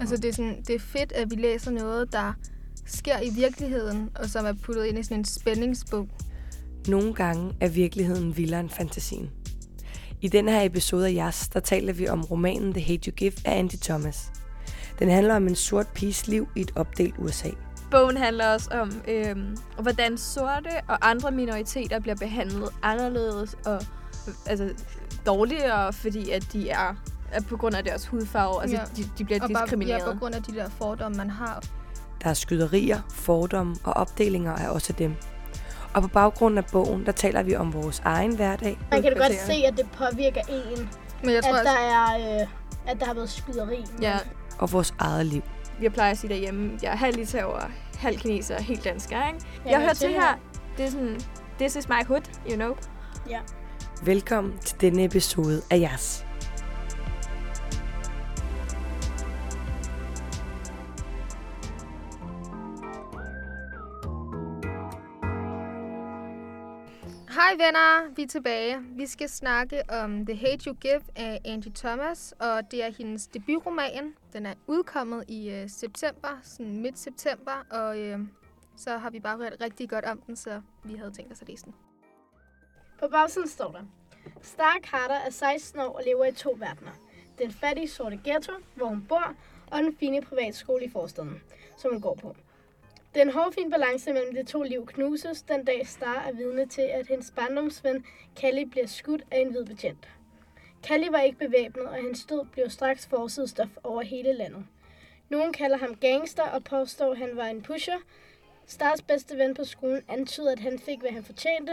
Altså, det er, sådan, det er fedt, at vi læser noget, der sker i virkeligheden, og som er puttet ind i sådan en spændingsbog. Nogle gange er virkeligheden vildere end fantasien. I denne her episode af Jas, der taler vi om romanen The Hate You Give af Andy Thomas. Den handler om en sort piges liv i et opdelt USA. Bogen handler også om, øhm, hvordan sorte og andre minoriteter bliver behandlet anderledes og altså, dårligere, fordi at de er på grund af deres hudfarve. Altså, Ja. de, de bliver Og bare, diskrimineret. ja, på grund af de der fordomme, man har. Der er skyderier, fordomme og opdelinger af også dem. Og på baggrund af bogen, der taler vi om vores egen hverdag, Man kan da godt se, at det påvirker en, Men jeg tror at der, er, øh, at der har været skyderi. Ja, og vores eget liv. jeg plejer at sige derhjemme, jeg er halv litauer, halv kineser og helt dansker, ikke? Ja, Jeg hører til her, det er sådan, this is my hood, you know? Ja. Velkommen til denne episode af Jas. Hej venner, vi er tilbage. Vi skal snakke om The Hate You Give af Angie Thomas, og det er hendes debutroman. Den er udkommet i øh, september, sådan midt september, og øh, så har vi bare hørt rigtig godt om den, så vi havde tænkt os at læse den. På bagsiden står der, Star Carter er 16 år og lever i to verdener. Den fattige sorte ghetto, hvor hun bor, og den fine privatskole i forstaden, som hun går på. Den hårfine balance mellem de to liv knuses, den dag Star er vidne til, at hendes barndomsven Callie bliver skudt af en hvid betjent. Callie var ikke bevæbnet, og hans død blev straks forsidestof over hele landet. Nogen kalder ham gangster og påstår, at han var en pusher. Stars bedste ven på skolen antyder, at han fik, hvad han fortjente,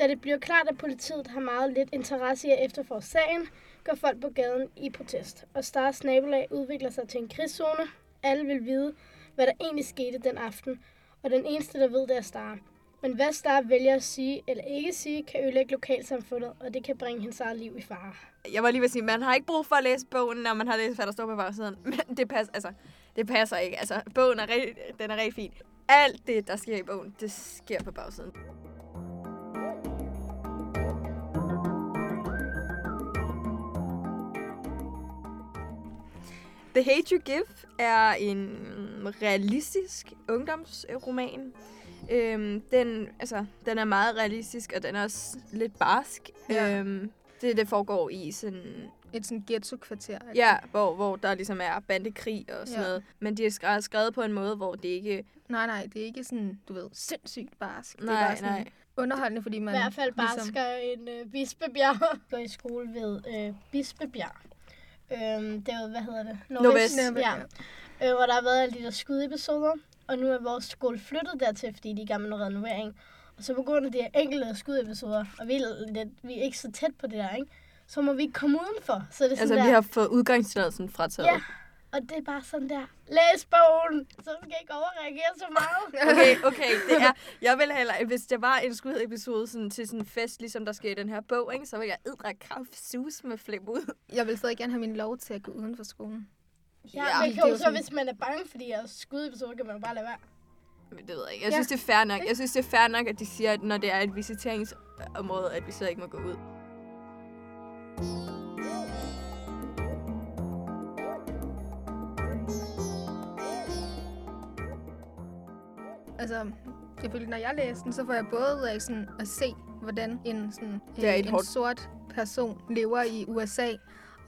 da det bliver klart, at politiet har meget lidt interesse i at efterforske sagen, går folk på gaden i protest, og Stars nabolag udvikler sig til en krigszone. Alle vil vide, hvad der egentlig skete den aften, og den eneste, der ved, det er Star. Men hvad Star vælger at sige eller ikke sige, kan ødelægge lokalsamfundet, og det kan bringe hendes eget liv i fare. Jeg var lige ved at sige, man har ikke brug for at læse bogen, når man har læst, hvad der står på bagsiden. Men det passer, altså, det passer ikke. Altså, bogen er rigtig, den er rigtig fin. Alt det, der sker i bogen, det sker på bagsiden. The Hate You Give er en realistisk ungdomsroman. Øhm, den, altså, den er meget realistisk, og den er også lidt barsk. Ja. Øhm, det, det foregår i sådan Et sådan ghetto-kvarter. altså. Ja, hvor, hvor der ligesom er bandekrig og sådan Ja. noget. Men de er skrevet, på en måde, hvor det ikke... Nej, nej, det er ikke sådan, du ved, sindssygt barsk. det er Nej, bare sådan nej. underholdende, fordi I man hvert fald bare ligesom, skal en øh, Bispebjerg. Går i skole ved øh, Bispebjerg. Øhm, det er jo, hvad hedder det? Nordvest. Ja. Øh, hvor der har været alle de der skudepisoder. Og nu er vores skole flyttet dertil, fordi de er i gang med noget renovering. Og så på grund af de her enkelte skudepisoder, og vi er, lidt, vi er ikke så tæt på det der, ikke? så må vi ikke komme udenfor. Så det er sådan Altså, der, vi har fået udgangstilladelsen frataget. Ja. Og det er bare sådan der, læs bogen, så du kan ikke overreagere så meget. Okay, okay, det er... Jeg vil heller... Hvis der var en skudepisode sådan, til sådan en fest, ligesom der sker i den her bog, ikke, så vil jeg edre kraft sus med flip ud. Jeg vil stadig gerne have min lov til at gå uden for skolen. Ja, Ja, men det kan er jo så, sådan- hvis man er bange for de her skudepisoder, kan man jo bare lade være. Men det ved jeg ikke. Jeg Ja. synes, det er fair nok. Jeg synes, det er fair nok, at de siger, at når det er et visiteringsområde, at vi så ikke må gå ud. Altså, jeg føler, når jeg læser den, så får jeg både ud af sådan at se, hvordan en, sådan, Det er øh, et en hårdt- sort person lever i USA,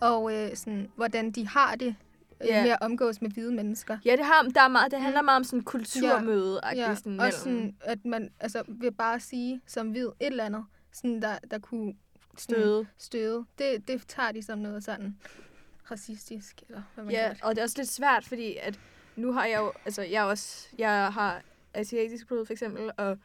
og øh, sådan, hvordan de har det Ja. med at omgås med hvide mennesker. Ja, det, har, der er meget, det handler meget om sådan kulturmøde Ja, ja, sådan og sådan, at man altså, vil bare sige som hvid et eller andet, sådan, der, der kunne støde. støde. Det, det tager de som noget sådan racistisk, eller hvad man Ja, kalder og det er også lidt svært, fordi at nu har jeg jo, altså jeg også, jeg har asiatisk blod for eksempel, og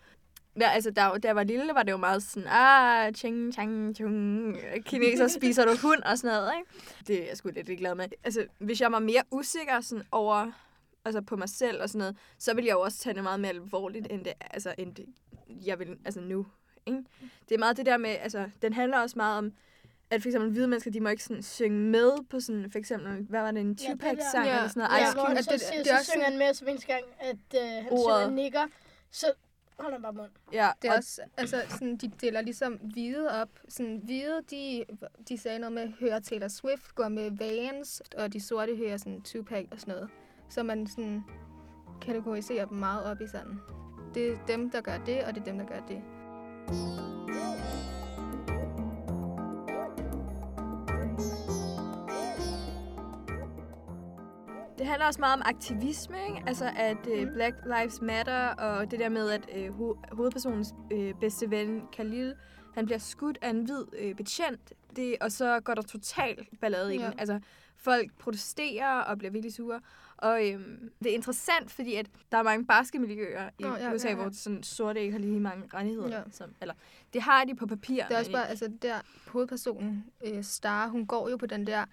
Ja, altså, der, da jeg var lille, var det jo meget sådan, ah, ching, chang, chung, kineser spiser du hund og sådan noget, ikke? Det er jeg sgu lidt glad med. Altså, hvis jeg var mere usikker sådan over, altså på mig selv og sådan noget, så ville jeg jo også tage det meget mere alvorligt, end det, altså, end det, jeg vil, altså nu, ikke? Det er meget det der med, altså, den handler også meget om, at for eksempel hvide mennesker, de må ikke sådan synge med på sådan, for eksempel, hvad var det, en Ja, det Tupac-sang der. eller sådan noget? Ja, Ice hvor Cube. han at så, det- siger, det er så også synger han med, hver eneste gang, at øh, han Ordet. synger nigger, så holder bare mund. Ja, Det er og også, altså, sådan, de deler ligesom hvide op. Sådan, hvide, de, de sagde noget med, hører Taylor Swift, går med Vans, og de sorte hører sådan Tupac og sådan noget. Så man sådan kategoriserer dem meget op i sådan. Det er dem, der gør det, og det er dem, der gør det. Handler også meget om aktivisme, ikke? Altså at øh, Mhm. Black Lives Matter, og det der med, at øh, ho- hovedpersonens øh, bedste ven, Khalil, han bliver skudt af en hvid øh, betjent, det, og så går der total ballade i Ja. den. Altså, folk protesterer og bliver virkelig sure. Og øhm, det er interessant, fordi at der er mange basketmiljøer i Nå, ja, USA, ja, ja. hvor sådan sorte ikke har lige mange rettigheder. Ja. Som, eller, det har de på papir. Det er også bare, altså der hovedpersonen, øh, Star, hun går jo på den der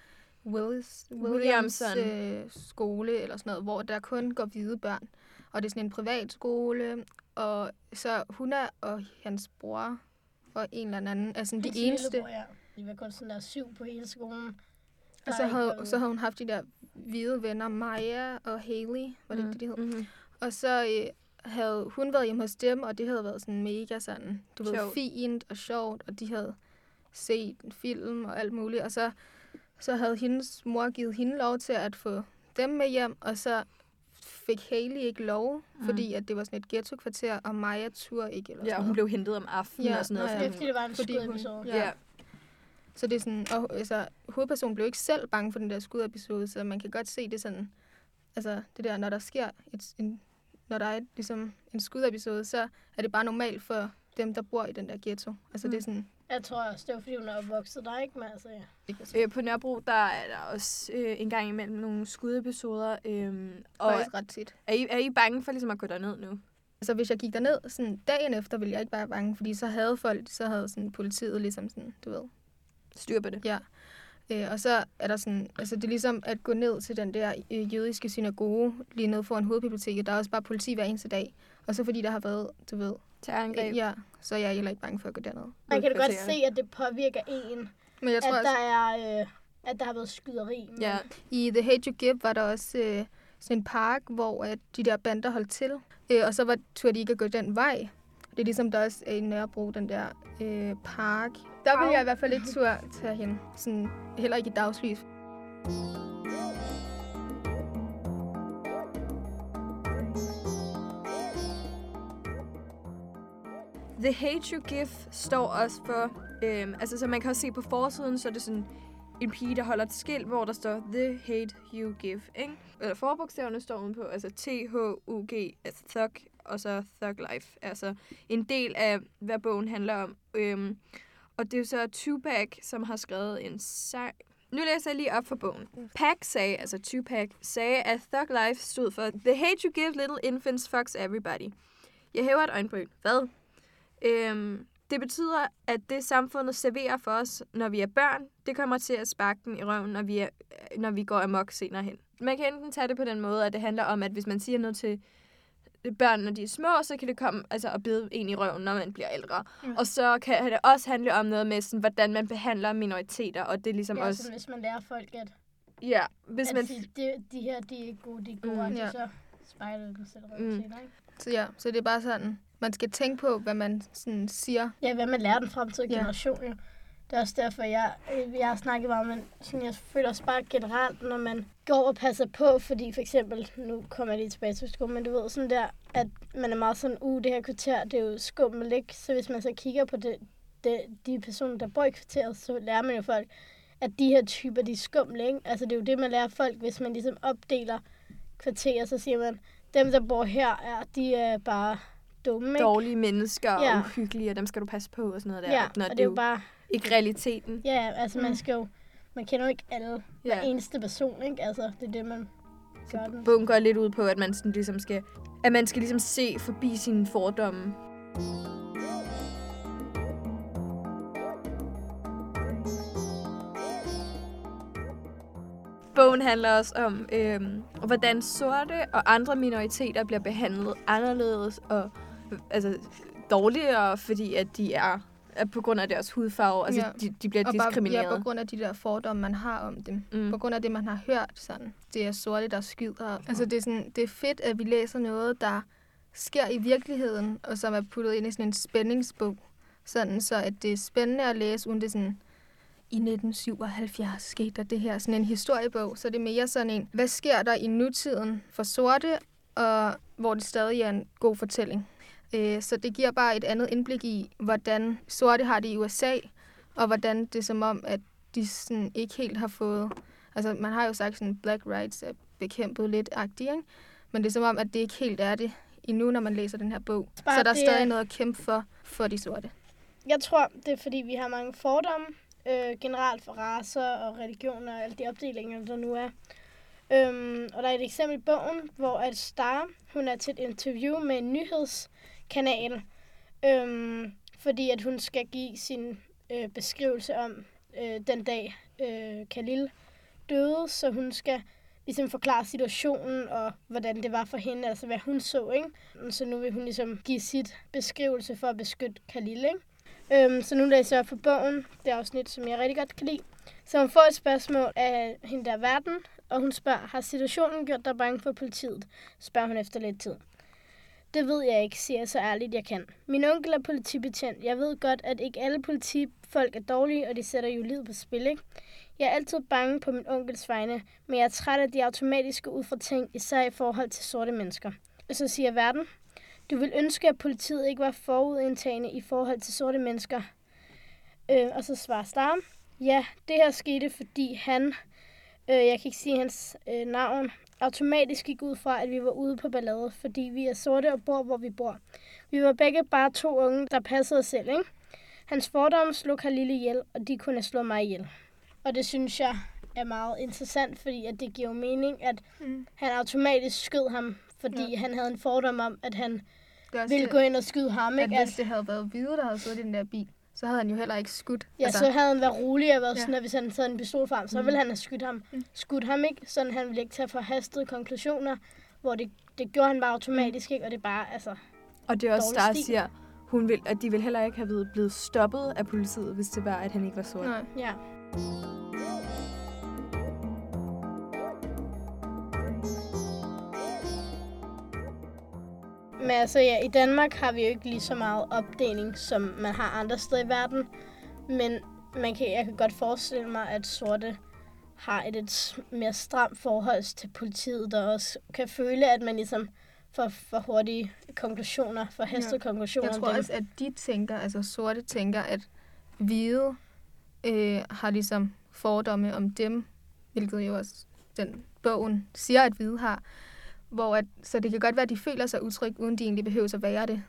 Willis, Williams Williamson. øh, skole, eller sådan noget, hvor der kun går hvide børn. Og det er sådan en privat skole, og så hun er, og hans bror, og en eller anden, er sådan de eneste. lillebror, Ja. De var kun sådan der syv på hele skolen. Og så havde, noget- så havde hun haft de der hvide venner, Maja og Haley, var det mm. det, de hed? Mm-hmm. Og så øh, havde hun været hjemme hos dem, og det havde været sådan mega sådan, du ved, Sjovt. fint og sjovt, og de havde set en film og alt muligt. Og så, så havde hendes mor givet hende lov til at få dem med hjem, og så fik Haley ikke lov, mm. fordi at det var sådan et ghetto-kvarter, og Maja turde ikke. Eller Ja, sådan hun noget. blev hentet om aftenen Ja, og sådan noget. nå Det fordi er fordi, det var en skudepisode. hun, ja. Så det er sådan, og altså, hovedpersonen blev ikke selv bange for den der skudepisode, så man kan godt se det sådan, altså det der, når der sker et, en, når der er et, ligesom en skudepisode, så er det bare normalt for dem, der bor i den der ghetto. Altså mm. det er sådan, Jeg tror også, det var fordi, hun er opvokset der, ikke? Men altså, ja. Øh, på Nørrebro, der er der også øh, en gang imellem nogle skudepisoder. Øh, og faktisk ret tit. er I, er I bange for ligesom at gå derned nu? Altså hvis jeg gik derned sådan dagen efter, ville jeg ikke bare være bange, fordi så havde folk, så havde sådan politiet ligesom sådan, du ved, Styr på det. Ja. Øh, og så er der sådan, altså det er ligesom at gå ned til den der øh, jødiske synagoge lige nede foran hovedbiblioteket. Der er også bare politi hver eneste dag. Og så fordi der har været, du ved, Terrorangreb. ja, så er jeg heller ikke bange for at gå derned. Man kan da godt se, at det påvirker en, Men jeg tror at også, der er... Øh, at der har været skyderi. men- Ja. i The Hate You Give var der også øh, sådan en park, hvor at de der bander holdt til. Øh, og så var, turde de ikke at gå den vej. Det er ligesom der også er i Nørrebro, den der øh, park. Der vil jeg i hvert fald ikke turde tage hen. Sådan, heller ikke i dagslys. The Hate You Give står også for... Øhm, altså, så man kan også se på forsiden, så er det sådan en pige, der holder et skilt, hvor der står The Hate You Give, ikke? Eller forbogstaverne står udenpå, altså T-H-U-G, altså Thug, og så Thug Life. Altså en del af, hvad bogen handler om. Øhm, og det er jo så Tupac, som har skrevet en sang. Nu læser jeg lige op for bogen. Pac sagde, altså Tupac, sagde, at Thug Life stod for The hate you give little infants fucks everybody. Jeg hæver et øjenbryn. Hvad? Øhm, det betyder, at det samfundet serverer for os, når vi er børn, det kommer til at sparke den i røven, når vi, er, når vi går amok senere hen. Man kan enten tage det på den måde, at det handler om, at hvis man siger noget til børn, når de er små, så kan det komme altså, at bide en i røven, når man bliver ældre. Ja. Og så kan det også handle om noget med, sådan, hvordan man behandler minoriteter, og det er ligesom Ja, også... sådan, hvis man lærer folk, at, Ja, hvis at man... sige, de, de her, de er ikke gode, de er gode, Mm. mm, Ja. så spejler det selv Mm. mm. senere, ikke? Så ja, så det er bare sådan, man skal tænke på, hvad man sådan siger. Ja, hvad man lærer den fremtidige Ja. generation, jo. Det er også derfor, jeg, øh, jeg har snakket meget om, men sådan, jeg føler også bare generelt, når man går og passer på, fordi for eksempel, nu kommer jeg lige tilbage til skole, men du ved sådan der, at man er meget sådan, uh, det her kvarter, det er jo skummelt, ikke? Så hvis man så kigger på det, det, de personer, der bor i kvarteret, så lærer man jo folk, at de her typer, de er skumle, ikke? Altså det er jo det, man lærer folk, hvis man ligesom opdeler kvarterer, så siger man, dem, der bor her, er, de er bare dumme, ikke? dårlige mennesker og Ja. uhyggelige, og dem skal du passe på og sådan noget der. Ja, Når og det er jo bare, ikke realiteten. Ja, altså mm. Man skal jo, man kender jo ikke alle, ja. hver eneste person, ikke? Altså, det er det, man gør. Bogen går lidt ud på, at man sådan ligesom skal, at man skal ligesom se forbi sine fordomme. Bogen handler også om, øhm, hvordan sorte og andre minoriteter bliver behandlet anderledes og øh, altså, dårligere, fordi at de er, på grund af deres hudfarve. Altså, Ja. de, de bliver Og bare diskrimineret. ja, på grund af de der fordomme, man har om dem. Mm. Mm. På grund af det, man har hørt sådan. Det er sorte, der skyder. Altså det er, sådan, det er fedt, at vi læser noget, der sker i virkeligheden, og som er puttet ind i sådan en spændingsbog. Sådan så, at det er spændende at læse, uden det sådan, i 1977 skete der det her, sådan en historiebog. Så det er mere sådan en, hvad sker der i nutiden for sorte, og hvor det stadig er en god fortælling. Øh, så det giver bare et andet indblik i, hvordan sorte har det i USA, og hvordan det er som om, at de sådan ikke helt har fået... Altså, man har jo sagt sådan, black rights er bekæmpet lidt agtigt, ikke? Men det er som om, at det ikke helt er det endnu, når man læser den her bog. Bare så der er stadig er- noget at kæmpe for, for de sorte. Jeg tror, det er fordi, vi har mange fordomme øh, generelt for racer og religioner og alle de opdelinger, der nu er. Øhm, og der er et eksempel i bogen, hvor at Star, hun er til et interview med en kanal, øhm, fordi at hun skal give sin øh, beskrivelse om øh, den dag, øh, Khalil døde, så hun skal ligesom forklare situationen og hvordan det var for hende, altså hvad hun så, ikke? Så nu vil hun ligesom give sit beskrivelse for at beskytte Khalil, ikke? Øhm, så nu læser jeg for bogen, det afsnit, som jeg rigtig godt kan lide. Så hun får et spørgsmål af hende der verden, og hun spørger, har situationen gjort dig bange for politiet? Spørger hun efter lidt tid. Det ved jeg ikke, siger jeg så ærligt jeg kan. Min onkel er politibetjent. Jeg ved godt, at ikke alle politifolk er dårlige, og de sætter jo livet på spil, ikke? Jeg er altid bange på min onkels vegne, men jeg er træt af de automatiske ud fra ting, især i forhold til sorte mennesker. Og så siger verden, du vil ønske, at politiet ikke var forudindtagende i forhold til sorte mennesker. Øh, og så svarer Star, ja, det her skete, fordi han, øh, jeg kan ikke sige hans øh, navn, automatisk gik ud fra, at vi var ude på ballade, fordi vi er sorte og bor, hvor vi bor. Vi var begge bare to unge, der passede os selv, ikke? Hans fordomme slog Khalil ihjel, og de kunne slå mig ihjel. Og det synes jeg er meget interessant, fordi at det giver jo mening, at Mm. han automatisk skød ham, fordi Ja. han havde en fordom om, at han ville det, gå ind og skyde ham. at Ikke? hvis det havde været hvide, der havde siddet i den der bil, så havde han jo heller ikke skudt. Ja, altså, så havde han været rolig og været Ja. sådan, at hvis han taget en pistol frem, så Mm. ville han have skudt ham. Mm. Skudt ham ikke, sådan han ville ikke tage forhastede konklusioner, hvor det, det gjorde han bare automatisk, ikke? Og det er bare, altså... Og det er også, der stil. siger, hun vil, at de ville heller ikke have blevet stoppet af politiet, hvis det var, at han ikke var sort. Nej. Ja. Men altså ja, i Danmark har vi jo ikke lige så meget opdeling, som man har andre steder i verden. Men man kan, jeg kan godt forestille mig, at sorte har et, et mere stramt forhold til politiet, der også kan føle, at man ligesom får for hurtige konklusioner, for hastede konklusioner. Jeg tror også, at de tænker, altså sorte tænker, at hvide øh, har ligesom fordomme om dem, hvilket jo også den bogen siger, at hvide har. Hvor at, så det kan godt være, at de føler sig utrygt, uden de egentlig behøver at være det.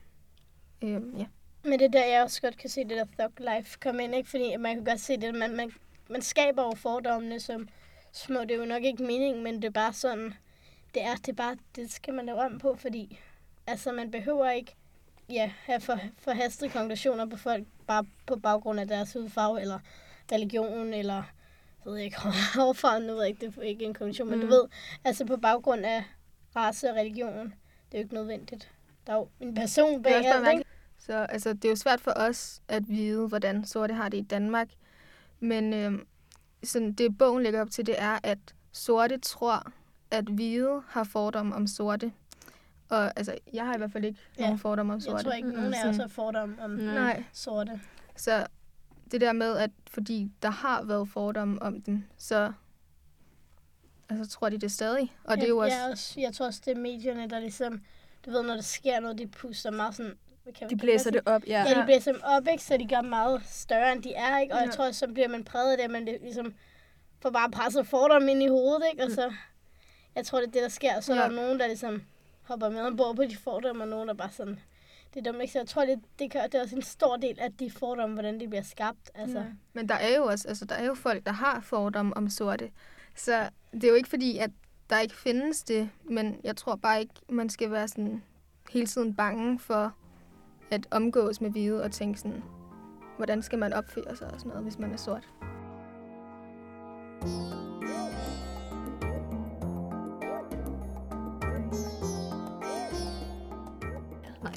Øh, ja. Men det er der, jeg også godt kan se det der thug life komme ind, ikke? Fordi man kan godt se det, man, man, man skaber jo fordommene som små. Det er jo nok ikke meningen, men det er bare sådan, det er, det er bare, det skal man lave om på, fordi altså, man behøver ikke ja, have for, forhastede konklusioner på folk, bare på baggrund af deres hudfarve, eller religion, eller jeg ved ikke, hvorfra, nu ved jeg ikke, det er ikke en konklusion, men du Mm. ved, altså på baggrund af race og religion, det er jo ikke nødvendigt. Der er jo en person Det bag er også ikke? mærkeligt. Så altså, det er jo svært for os at vide, hvordan sorte har det i Danmark. Men øh, sådan, det bogen lægger op til, det er, at sorte tror, at hvide har fordomme om sorte. Og altså, jeg har i hvert fald ikke Ja. nogen fordomme om sorte. Jeg tror ikke, nogen af Sådan- os har fordom om. Nej. sorte. Så det der med, at fordi der har været fordomme om den, så altså, tror de det stadig. Og det er jo også... Jeg, også, jeg tror også, det er medierne, der ligesom, du ved, når der sker noget, de puster meget sådan... hvad Kan, De blæser det op, ja. Ja, de blæser dem op, ikke? Så de gør meget større, end de er, ikke? Og jeg Ja. tror, også, så bliver man præget af det, at man det ligesom får bare presset fordomme ind i hovedet, ikke? Og så, jeg tror, det er det, der sker. Og så er Ja. der nogen, der ligesom hopper med ombord på de fordomme, og nogen, der bare sådan... Det er dumt, ikke? Så jeg tror, det, det, kan, det er også en stor del af de fordomme, hvordan de bliver skabt. Altså, Ja. Men der er jo også, altså der er jo folk, der har fordomme om sorte. Så det er jo ikke fordi, at der ikke findes det, men jeg tror bare ikke, man skal være sådan hele tiden bange for at omgås med hvide og tænke sådan, hvordan skal man opføre sig og sådan noget, hvis man er sort.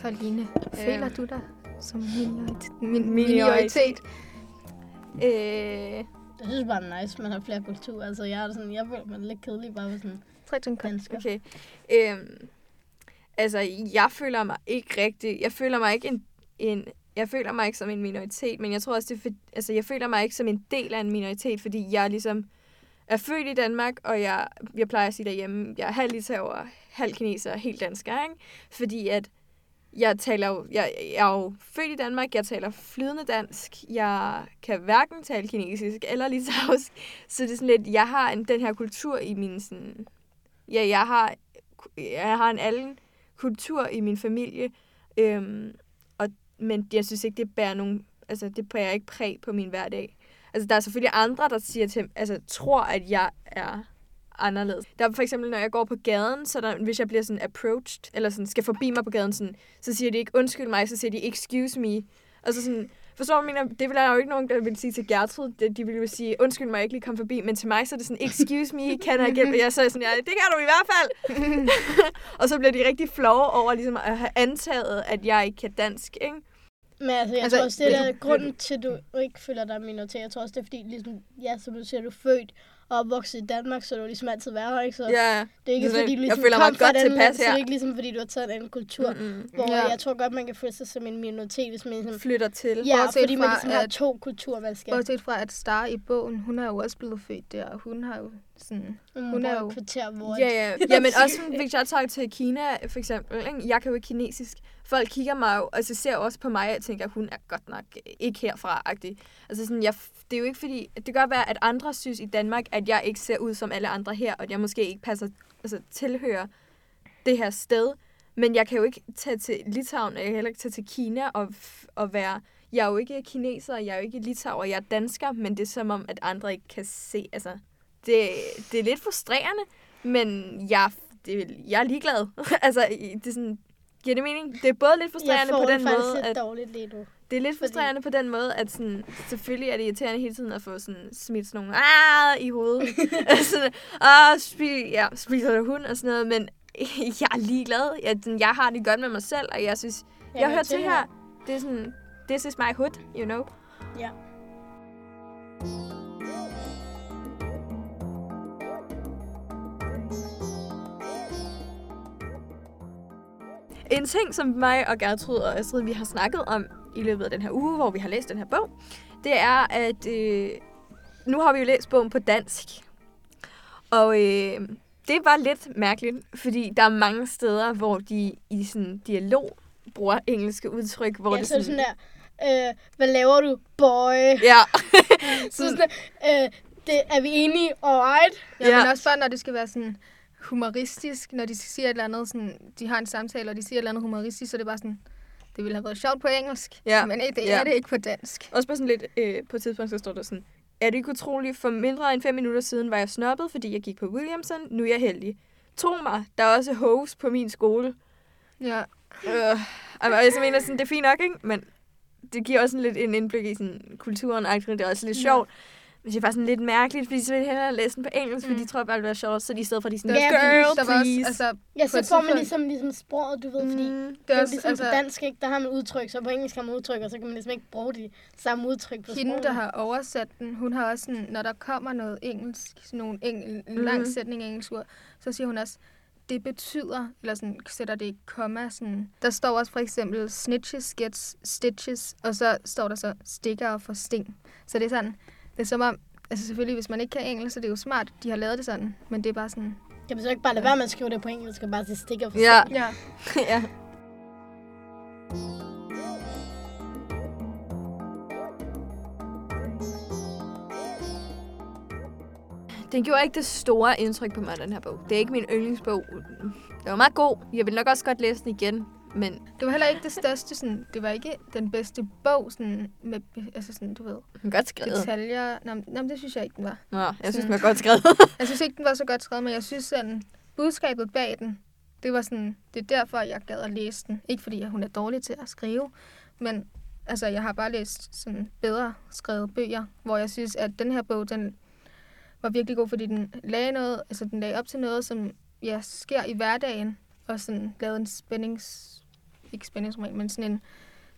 Karoline, føler Øhm. du dig som minoritet? Min, Minoritet. minoritet? Øh, Jeg synes bare, det er nice, man har flere kulturer. Altså, jeg er sådan, jeg føler mig lidt kedelig bare ved sådan kan. dansker. okay. Øhm, altså, jeg føler mig ikke rigtig, jeg føler mig ikke en, en jeg føler mig ikke som en minoritet, men jeg tror også, det for, altså, jeg føler mig ikke som en del af en minoritet, fordi jeg ligesom er født i Danmark, og jeg, jeg plejer at sige derhjemme, jeg er halv litauer, halv kineser, helt dansker, ikke? Fordi at jeg taler jo, jeg, jeg er jo født i Danmark, jeg taler flydende dansk, jeg kan hverken tale kinesisk eller litauisk, så det er sådan lidt, jeg har en, den her kultur i min sådan, ja, jeg har, jeg har en anden kultur i min familie, øhm, og, men jeg synes ikke, det bærer nogen, altså det bærer ikke præg på min hverdag. Altså der er selvfølgelig andre, der siger til, altså tror, at jeg er anderledes. Der er for eksempel, når jeg går på gaden, så der, hvis jeg bliver sådan approached, eller sådan skal forbi mig på gaden, sådan, så siger de ikke undskyld mig, så siger de excuse me. Og så sådan, forstår du, mener, det vil der jo ikke nogen, der vil sige til Gertrud. De, de vil jo sige, undskyld mig, jeg ikke lige kom forbi. Men til mig, så er det sådan, excuse me, kan jeg hjælpe? Jeg så er sådan, ja, det kan du i hvert fald. og så bliver de rigtig flove over ligesom, at have antaget, at jeg ikke kan dansk, ikke? Men altså, jeg altså, tror også, det er grunden til, at du ikke føler dig minoritet. Jeg tror også, det er fordi, ligesom, ja, som du siger, du er født opvokset i Danmark, så du ligesom altid været her, ikke? Så ja, det er ikke sådan, fordi, du ligesom jeg føler kom mig fra godt den, tilpas så det her. er ikke ligesom fordi, du har taget en anden kultur. Mm-mm. Hvor Ja. jeg tror godt, man kan føle sig som en minoritet, hvis man ligesom... Flytter til. Ja, Bortset fordi man ligesom har at- to kulturvalgskaber. Bortset fra, at Star i bogen, hun er jo også blevet født der, og hun har jo sådan... Hun er jo- kvarter, hvor... Ja, ja. ja, men også hvis jeg tager til Kina, for eksempel. Ikke? Jeg kan jo ikke kinesisk. Folk kigger mig jo, så ser også på mig, og tænker, at hun er godt nok ikke herfra-agtig. Altså sådan, jeg, det er jo ikke fordi, det kan godt være, at andre synes i Danmark, at jeg ikke ser ud som alle andre her, og at jeg måske ikke passer, altså tilhører det her sted. Men jeg kan jo ikke tage til Litauen, og jeg kan heller ikke tage til Kina og, og være... Jeg er jo ikke kineser, jeg er jo ikke litauer, jeg er dansker, men det er som om, at andre ikke kan se, altså... Det, det er lidt frustrerende, men jeg, det, jeg er ligeglad. altså, det er sådan, giver det mening? Det er både lidt frustrerende på den måde, lidt at dårligt lige nu. det er lidt fordi- frustrerende på den måde, at sådan, selvfølgelig er det irriterende hele tiden at få sådan, smidt sådan nogle ah, i hovedet. sådan, ah, spi, ja, spiser du hund og sådan noget, men jeg er ligeglad. Jeg, sådan, jeg har det godt med mig selv, og jeg synes, jeg, jeg hører til tilhøre. her. Det er sådan, this is my hood, you know. Ja. En ting, som mig og Gertrud og Astrid, vi har snakket om i løbet af den her uge, hvor vi har læst den her bog, det er, at øh, nu har vi jo læst bogen på dansk. Og øh, det var lidt mærkeligt, fordi der er mange steder, hvor de i sådan dialog bruger engelske udtryk, hvor Ja, det så er det sådan der, øh, hvad laver du, boy? Ja, Så sådan der, øh, det, er vi enige? Alright. Ja, Ja. men også bare, når det skal være sådan humoristisk, når de siger et eller andet, sådan, de har en samtale, og de siger et eller andet humoristisk, så det er bare sådan, det ville have været sjovt på engelsk, Ja. men det Ja. er det ikke på dansk. Også bare sådan lidt, øh, på et tidspunkt, så står der sådan, er det ikke utroligt, for mindre end fem minutter siden var jeg snobbet, fordi jeg gik på Williamson, nu er jeg heldig. Tro mig, der er også hoes på min skole. Ja. Øh, og jeg så mener sådan, det er fint nok, ikke? Men det giver også sådan lidt en indblik i sådan, kulturen, det er også lidt Ja. Men det er bare sådan lidt mærkeligt, fordi så vil jeg hellere læse den på engelsk, mm. fordi Mm. de tror bare, det bliver sjovt, så de i stedet for, de sådan, Ja, girl, der var også, please. altså, Ja, så får man ligesom, ligesom sproget, du ved, fordi Mm. det det er også, ligesom altså, på dansk, ikke? Der har man udtryk, så på engelsk har man udtryk, og så kan man ligesom ikke bruge de samme udtryk på hende, sproget. der har oversat den, hun har også sådan, når der kommer noget engelsk, sådan nogle eng- en lang sætning af engelsk ord, så siger hun også, det betyder, eller sådan, sætter det i komma, sådan, der står også for eksempel, snitches gets stitches, og så står der så stikker for sting. Så det er sådan, det er som om, altså selvfølgelig, hvis man ikke kan engelsk, så det er jo smart, de har lavet det sådan, men det er bare sådan, Kan man så ikke bare lade være med at skrive det på engelsk, og bare sige stikker for Ja. ja, ja. Den gjorde ikke det store indtryk på mig, den her bog. Det er ikke min yndlingsbog. Den var meget god. Jeg vil nok også godt læse den igen. Men det var heller ikke det største, sådan, det var ikke den bedste bog, sådan, med, altså sådan, du ved, godt skrevet. detaljer. Nå, nå, det synes jeg ikke, den var. Nå, jeg synes, Sådan. den var godt skrevet. Jeg synes ikke, den var så godt skrevet, men jeg synes sådan, budskabet bag den, det var sådan, det er derfor, jeg gad at læse den. Ikke fordi, at hun er dårlig til at skrive, men altså, jeg har bare læst sådan bedre skrevet bøger, hvor jeg synes, at den her bog, den var virkelig god, fordi den lagde noget, altså den lagde op til noget, som ja, sker i hverdagen, og sådan lavede en spændings, ikke spændingsroman, men sådan en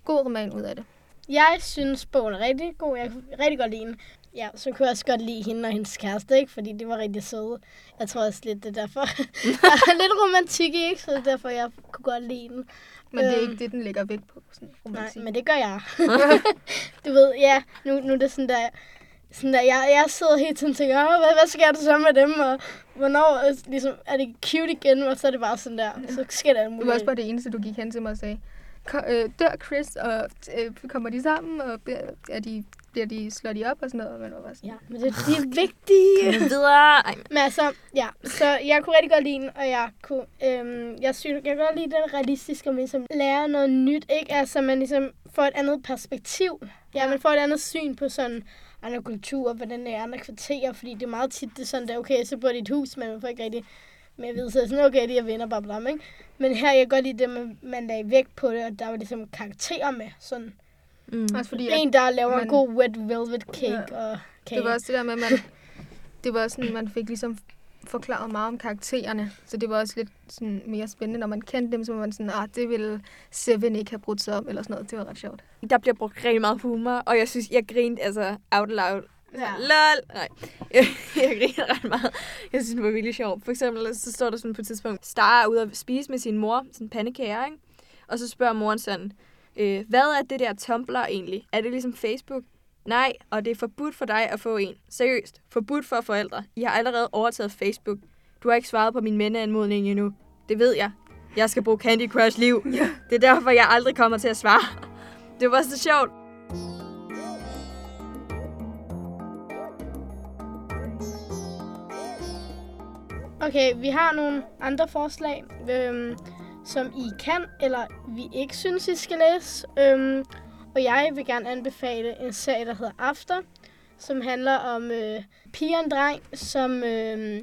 god roman ud af det. Jeg synes, bogen er rigtig god. Jeg kan rigtig godt lide den. ja, så kunne jeg også godt lide hende og hendes kæreste, ikke? Fordi det var rigtig søde. Jeg tror også lidt, det er derfor. der er lidt romantik ikke? Så det er derfor, jeg kunne godt lide den. Men det er Øhm. ikke det, den lægger vægt på. Sådan Nej, romantik. men det gør jeg. du ved, ja, nu, nu er det sådan der, sådan der jeg, jeg sidder hele tiden og tænker, Åh, hvad, hvad sker der så med dem, og hvornår øh, ligesom, er det cute igen, og så er det bare sådan der, så sker der alt Det muligt. var også bare det eneste, du gik hen til mig og sagde. "Ko- øh, Dør Chris, og øh, kommer de sammen, og er de, bliver de, slår de op og sådan noget? Men det var bare sådan, Ja, men det, de er vigtige. Kom videre. Ej, Men altså, ja, så jeg kunne rigtig godt lide den, og jeg kunne, øhm, jeg synes, jeg kan godt lide den realistiske, og man ligesom lærer noget nyt, ikke? Altså, man ligesom får et andet perspektiv. Ja, man får et andet syn på sådan andre kulturer, hvordan det er andre kvarterer, fordi det er meget tit, det er sådan, der, okay, så bor de i et hus, men man får ikke rigtig med at vide, så er sådan, okay, de er venner, bare blam, ikke? Men her, jeg kan godt lide det, man, man lagde vægt på det, og der var ligesom karakterer med, sådan mm. også fordi, en, der laver man- en god wet velvet cake, og kage. det var også det der med, at man, det var sådan, man fik ligesom forklaret meget om karaktererne. Så det var også lidt sådan mere spændende, når man kendte dem, så var man sådan, ah, det ville Seven ikke have brudt sig om, eller sådan noget. Det var ret sjovt. Der bliver brugt rigtig meget humor, og jeg synes, jeg grinte altså out loud. Ja. Lol! Nej, jeg, jeg griner ret meget. Jeg synes, det var virkelig sjovt. For eksempel, så står der sådan på et tidspunkt, Star er ude at spise med sin mor, sådan pandekager, ikke? Og så spørger moren sådan, øh, hvad er det der Tumblr egentlig? Er det ligesom Facebook? Nej, og det er forbudt for dig at få en. Seriøst, forbudt for forældre. I har allerede overtaget Facebook. Du har ikke svaret på min mændeanmodning endnu. Det ved jeg. Jeg skal bruge Candy Crush liv. Ja. Det er derfor, jeg aldrig kommer til at svare. Det var så sjovt. Okay, vi har nogle andre forslag, øhm, som I kan, eller vi ikke synes, I skal læse. Øhm, og jeg vil gerne anbefale en serie, der hedder After, som handler om øh, pige og en dreng, som øh,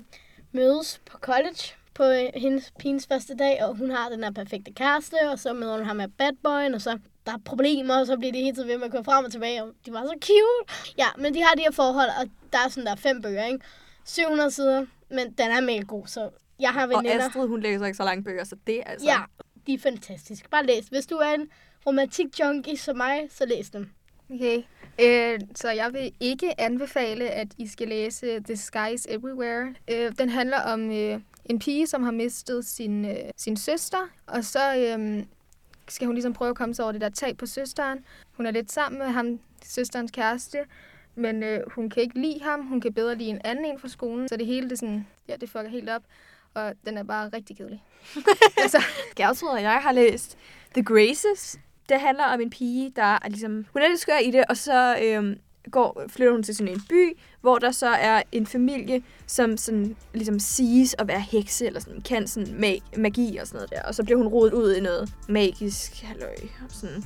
mødes på college på øh, hendes pigens første dag, og hun har den her perfekte kæreste, og så møder hun ham med bad boyen, og så der er problemer, og så bliver de hele tiden ved med at køre frem og tilbage, og de var så cute. Ja, men de har de her forhold, og der er sådan der er fem bøger, ikke? 700 sider, men den er mega god, så jeg har Og veninder. Astrid, hun læser ikke så lange bøger, så det er altså... Ja, de er fantastiske. Bare læs. Hvis du er en romantik junkie som mig, så læs dem. Okay. Øh, så jeg vil ikke anbefale, at I skal læse The Sky is Everywhere. Øh, den handler om øh, en pige, som har mistet sin, øh, sin søster, og så øh, skal hun ligesom prøve at komme sig over det der tab på søsteren. Hun er lidt sammen med ham, søsterens kæreste, men øh, hun kan ikke lide ham. Hun kan bedre lide en anden en fra skolen, så det hele det sådan, ja, det fucker helt op. Og den er bare rigtig kedelig. altså, Gertrud og jeg har læst The Graces. Det handler om en pige, der er ligesom... Hun er lidt skør i det, og så øhm, går, flytter hun til sådan en by, hvor der så er en familie, som sådan, ligesom siges at være hekse, eller sådan, kan sådan mag- magi og sådan noget der. Og så bliver hun rodet ud i noget magisk halløj. og Sådan.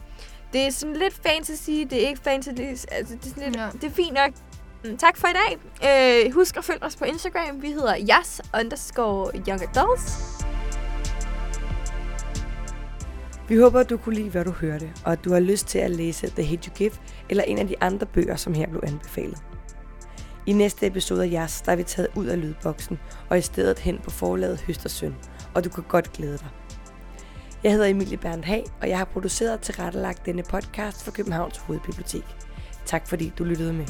Det er sådan lidt fantasy, det er ikke fantasy, altså det er, sådan lidt, Ja. ja. det er fint nok. Mm, Tak for i dag. Øh, husk at følge os på Instagram. Vi hedder jas underscore young adults. Vi håber, at du kunne lide, hvad du hørte, og at du har lyst til at læse The Hate You Give, eller en af de andre bøger, som her blev anbefalet. I næste episode af Jas, der er vi taget ud af lydboksen, og i stedet hen på forlaget Høstersøn, og du kan godt glæde dig. Jeg hedder Emilie Berndt Hag, og jeg har produceret og tilrettelagt denne podcast for Københavns Hovedbibliotek. Tak fordi du lyttede med.